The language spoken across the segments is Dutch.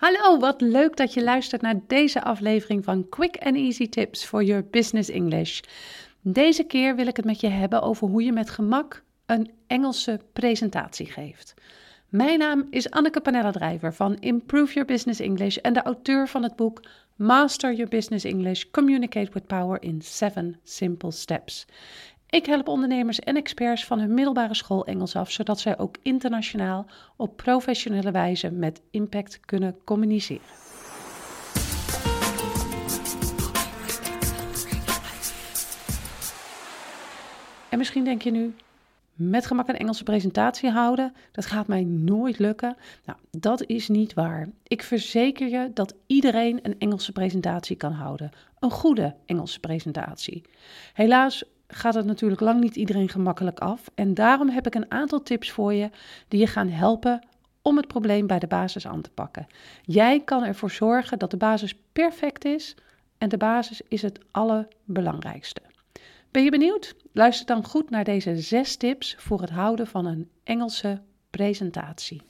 Hallo, wat leuk dat je luistert naar deze aflevering van Quick and Easy Tips for Your Business English. Deze keer wil ik het met je hebben over hoe je met gemak een Engelse presentatie geeft. Mijn naam is Anneke Panella-Drijver van Improve Your Business English en de auteur van het boek Master Your Business English: Communicate with Power in 7 Simple Steps. Ik help ondernemers en experts van hun middelbare school Engels af, zodat zij ook internationaal op professionele wijze met impact kunnen communiceren. En misschien denk je nu, met gemak een Engelse presentatie houden, dat gaat mij nooit lukken. Nou, dat is niet waar. Ik verzeker je dat iedereen een Engelse presentatie kan houden. Een goede Engelse presentatie. Helaas gaat het natuurlijk lang niet iedereen gemakkelijk af. En daarom heb ik een aantal tips voor je die je gaan helpen om het probleem bij de basis aan te pakken. Jij kan ervoor zorgen dat de basis perfect is en de basis is het allerbelangrijkste. Ben je benieuwd? Luister dan goed naar deze zes tips voor het houden van een Engelse presentatie.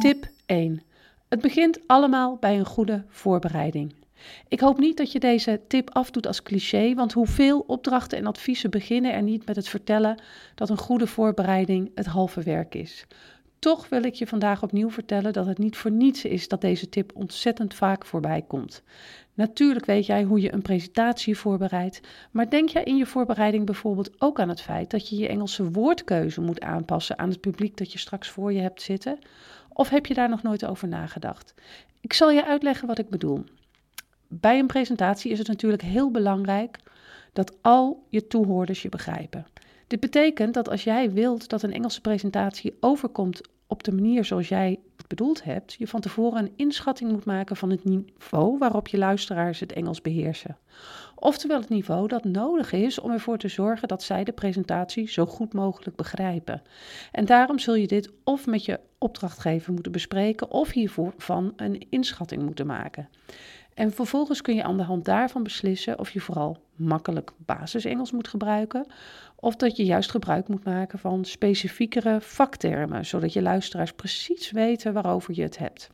Tip 1. Het begint allemaal bij een goede voorbereiding. Ik hoop niet dat je deze tip afdoet als cliché, want hoeveel opdrachten en adviezen beginnen er niet met het vertellen dat een goede voorbereiding het halve werk is. Toch wil ik je vandaag opnieuw vertellen dat het niet voor niets is dat deze tip ontzettend vaak voorbij komt. Natuurlijk weet jij hoe je een presentatie voorbereidt, maar denk jij in je voorbereiding bijvoorbeeld ook aan het feit dat je je Engelse woordkeuze moet aanpassen aan het publiek dat je straks voor je hebt zitten? Of heb je daar nog nooit over nagedacht? Ik zal je uitleggen wat ik bedoel bij een presentatie is het natuurlijk heel belangrijk dat al je toehoorders je begrijpen. Dit betekent dat als jij wilt dat een Engelse presentatie overkomt op de manier zoals jij het bedoeld hebt, je van tevoren een inschatting moet maken van het niveau waarop je luisteraars het Engels beheersen. Oftewel het niveau dat nodig is om ervoor te zorgen dat zij de presentatie zo goed mogelijk begrijpen. En daarom zul je dit of met je opdrachtgever moeten bespreken of hiervoor van een inschatting moeten maken. En vervolgens kun je aan de hand daarvan beslissen of je vooral makkelijk basisengels moet gebruiken, of dat je juist gebruik moet maken van specifiekere vaktermen, zodat je luisteraars precies weten waarover je het hebt.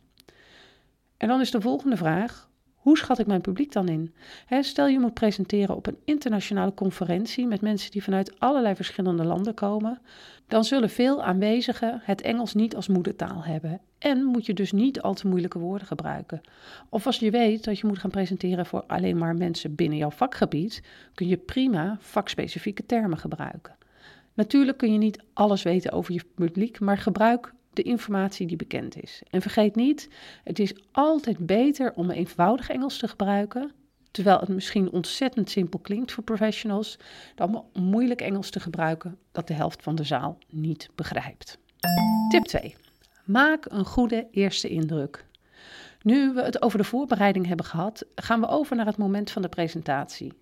En dan is de volgende vraag: hoe schat ik mijn publiek dan in? stel je moet presenteren op een internationale conferentie met mensen die vanuit allerlei verschillende landen komen, dan zullen veel aanwezigen het Engels niet als moedertaal hebben en moet je dus niet al te moeilijke woorden gebruiken. Of als je weet dat je moet gaan presenteren voor alleen maar mensen binnen jouw vakgebied, kun je prima vakspecifieke termen gebruiken. Natuurlijk kun je niet alles weten over je publiek, maar gebruik de informatie die bekend is. En vergeet niet, het is altijd beter om eenvoudig Engels te gebruiken, terwijl het misschien ontzettend simpel klinkt voor professionals, dan moeilijk Engels te gebruiken dat de helft van de zaal niet begrijpt. Tip 2. Maak een goede eerste indruk. Nu we het over de voorbereiding hebben gehad, gaan we over naar het moment van de presentatie.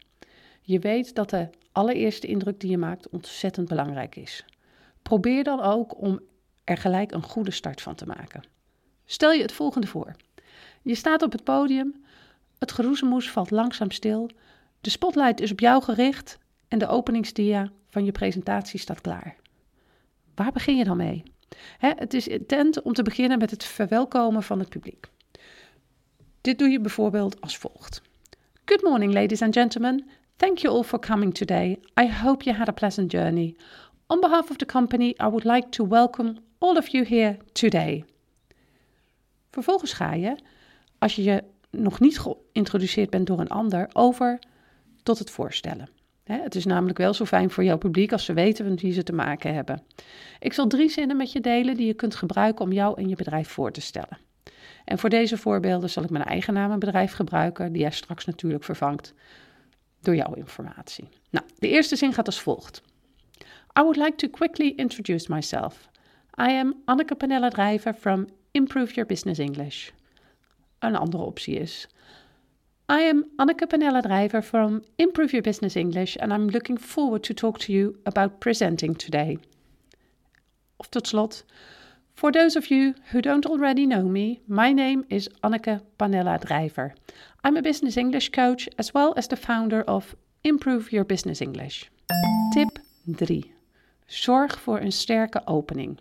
Je weet dat de allereerste indruk die je maakt ontzettend belangrijk is. Probeer dan ook om er gelijk een goede start van te maken. Stel je het volgende voor. Je staat op het podium, het geroezemoes valt langzaam stil, de spotlight is op jou gericht en de openingsdia van je presentatie staat klaar. Waar begin je dan mee? Het is intent om te beginnen met het verwelkomen van het publiek. Dit doe je bijvoorbeeld als volgt. Good morning, ladies and gentlemen. Thank you all for coming today. I hope you had a pleasant journey. On behalf of the company, I would like to welcome all of you here today. Vervolgens ga je, als je je nog niet geïntroduceerd bent door een ander, over tot het voorstellen. Het is namelijk wel zo fijn voor jouw publiek als ze weten met wie ze te maken hebben. Ik zal drie zinnen met je delen die je kunt gebruiken om jou en je bedrijf voor te stellen. En voor deze voorbeelden zal ik mijn eigen naam en bedrijf gebruiken, die jij straks natuurlijk vervangt door jouw informatie. Nou, de eerste zin gaat als volgt. I would like to quickly introduce myself. I am Anneke Panella Drijver from Improve Your Business English. Een andere optie is I am Anneke Panella Drijver from Improve Your Business English and I'm looking forward to talk to you about presenting today. Of tot slot, for those of you who don't already know me, my name is Anneke Panella Drijver. I'm a business English coach as well as the founder of Improve Your Business English. Tip 3. Zorg voor een sterke opening.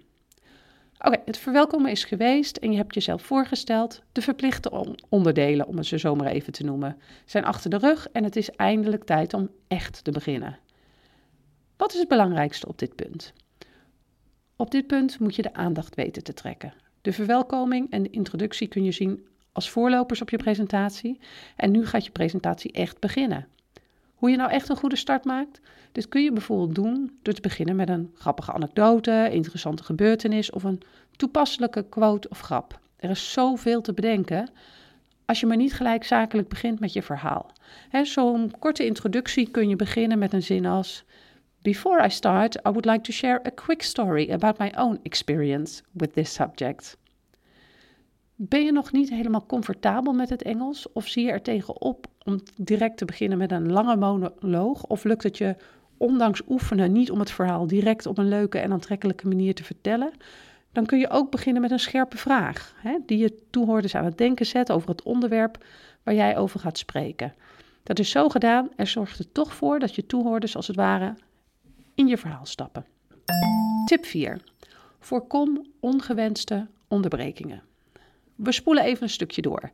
Oké, het verwelkomen is geweest en je hebt jezelf voorgesteld. De verplichte onderdelen, om het zo zomaar even te noemen, zijn achter de rug en het is eindelijk tijd om echt te beginnen. Wat is het belangrijkste op dit punt? Op dit punt moet je de aandacht weten te trekken. De verwelkoming en de introductie kun je zien als voorlopers op je presentatie. En nu gaat je presentatie echt beginnen. Hoe je nou echt een goede start maakt? Dit kun je bijvoorbeeld doen door te beginnen met een grappige anekdote, interessante gebeurtenis of een toepasselijke quote of grap. Er is zoveel te bedenken als je maar niet gelijk zakelijk begint met je verhaal. Zo'n korte introductie kun je beginnen met een zin als: Before I start, I would like to share a quick story about my own experience with this subject. Ben je nog niet helemaal comfortabel met het Engels of zie je er tegenop om direct te beginnen met een lange monoloog? Of lukt het je ondanks oefenen niet om het verhaal direct op een leuke en aantrekkelijke manier te vertellen? Dan kun je ook beginnen met een scherpe vraag, hè, die je toehoorders aan het denken zet over het onderwerp waar jij over gaat spreken. Dat is zo gedaan en zorgt er toch voor dat je toehoorders als het ware in je verhaal stappen. Tip 4. Voorkom ongewenste onderbrekingen. We spoelen even een stukje door.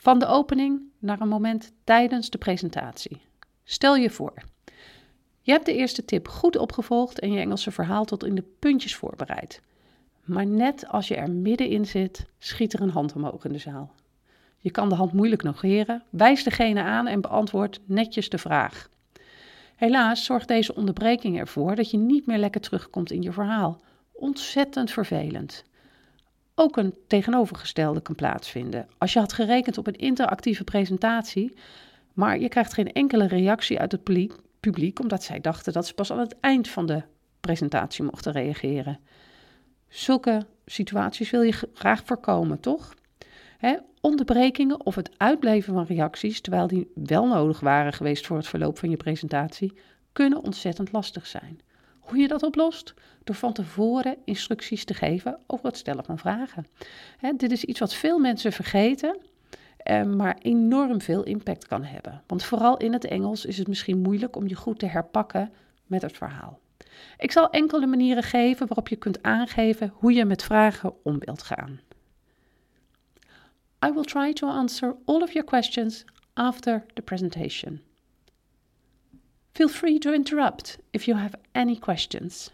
Van de opening naar een moment tijdens de presentatie. Stel je voor, je hebt de eerste tip goed opgevolgd en je Engelse verhaal tot in de puntjes voorbereid. Maar net als je er middenin zit, schiet er een hand omhoog in de zaal. Je kan de hand moeilijk negeren, wijst degene aan en beantwoordt netjes de vraag. Helaas zorgt deze onderbreking ervoor dat je niet meer lekker terugkomt in je verhaal. Ontzettend vervelend. Ook een tegenovergestelde kan plaatsvinden. Als je had gerekend op een interactieve presentatie, maar je krijgt geen enkele reactie uit het publiek, omdat zij dachten dat ze pas aan het eind van de presentatie mochten reageren. Zulke situaties wil je graag voorkomen, toch? onderbrekingen of het uitblijven van reacties, terwijl die wel nodig waren geweest voor het verloop van je presentatie, kunnen ontzettend lastig zijn. Hoe je dat oplost? Door van tevoren instructies te geven over het stellen van vragen. dit is iets wat veel mensen vergeten, eh, maar enorm veel impact kan hebben. Want vooral in het Engels is het misschien moeilijk om je goed te herpakken met het verhaal. Ik zal enkele manieren geven waarop je kunt aangeven hoe je met vragen om wilt gaan. I will try to answer all of your questions after the presentation. Feel free to interrupt if you have any questions.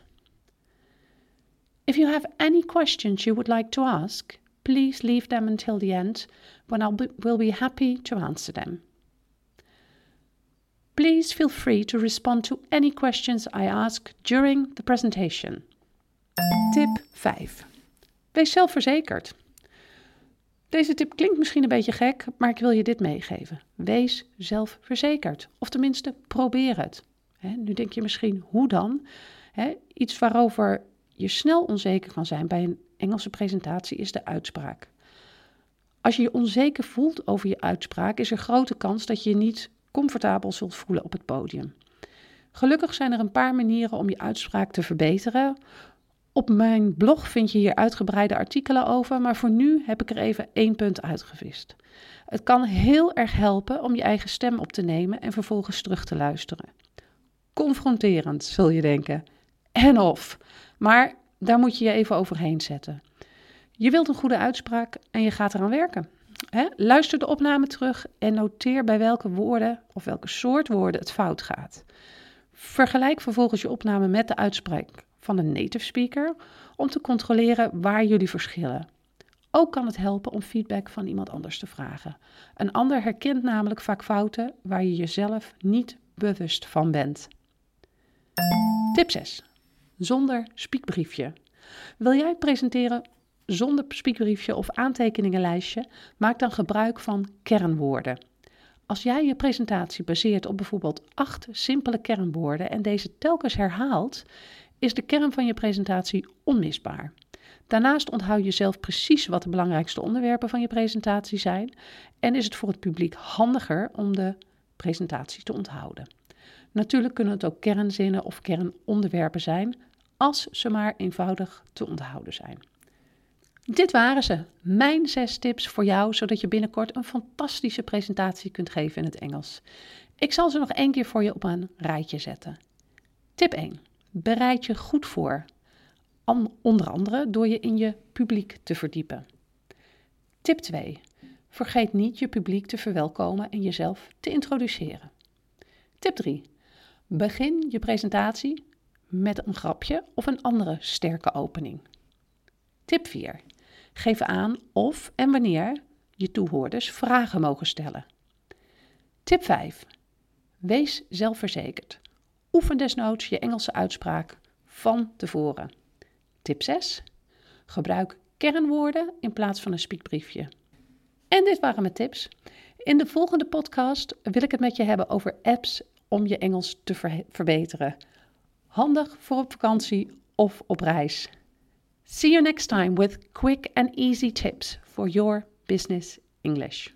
If you have any questions you would like to ask, please leave them until the end when I will be happy to answer them. Please feel free to respond to any questions I ask during the presentation. Tip 5. Wees zelfverzekerd. Deze tip klinkt misschien een beetje gek, maar ik wil je dit meegeven. Wees zelfverzekerd, of tenminste probeer het. nu denk je misschien, hoe dan? iets waarover je snel onzeker kan zijn bij een Engelse presentatie is de uitspraak. Als je je onzeker voelt over je uitspraak, is er grote kans dat je je niet comfortabel zult voelen op het podium. Gelukkig zijn er een paar manieren om je uitspraak te verbeteren, op mijn blog vind je hier uitgebreide artikelen over, maar voor nu heb ik er even één punt uitgevist. Het kan heel erg helpen om je eigen stem op te nemen en vervolgens terug te luisteren. Confronterend, zul je denken. En of. Maar daar moet je je even overheen zetten. Je wilt een goede uitspraak en je gaat eraan werken. Luister de opname terug en noteer bij welke woorden of welke soort woorden het fout gaat. Vergelijk vervolgens je opname met de uitspraak van een native speaker om te controleren waar jullie verschillen. Ook kan het helpen om feedback van iemand anders te vragen. Een ander herkent namelijk vaak fouten waar je jezelf niet bewust van bent. Tip 6. Zonder spiekbriefje. Wil jij presenteren zonder spiekbriefje of aantekeningenlijstje? Maak dan gebruik van kernwoorden. Als jij je presentatie baseert op bijvoorbeeld acht simpele kernwoorden en deze telkens herhaalt, is de kern van je presentatie onmisbaar. Daarnaast onthoud je zelf precies wat de belangrijkste onderwerpen van je presentatie zijn en is het voor het publiek handiger om de presentatie te onthouden. Natuurlijk kunnen het ook kernzinnen of kernonderwerpen zijn, als ze maar eenvoudig te onthouden zijn. Dit waren ze, mijn zes tips voor jou, zodat je binnenkort een fantastische presentatie kunt geven in het Engels. Ik zal ze nog één keer voor je op een rijtje zetten. Tip 1. Bereid je goed voor. Onder andere door je in je publiek te verdiepen. Tip 2. Vergeet niet je publiek te verwelkomen en jezelf te introduceren. Tip 3. Begin je presentatie met een grapje of een andere sterke opening. Tip 4. Geef aan of en wanneer je toehoorders vragen mogen stellen. Tip 5. Wees zelfverzekerd. Oefen desnoods je Engelse uitspraak van tevoren. Tip 6. Gebruik kernwoorden in plaats van een spiekbriefje. En dit waren mijn tips. In de volgende podcast wil ik het met je hebben over apps om je Engels te verbeteren. Handig voor op vakantie of op reis. See you next time with quick and easy tips for your business English.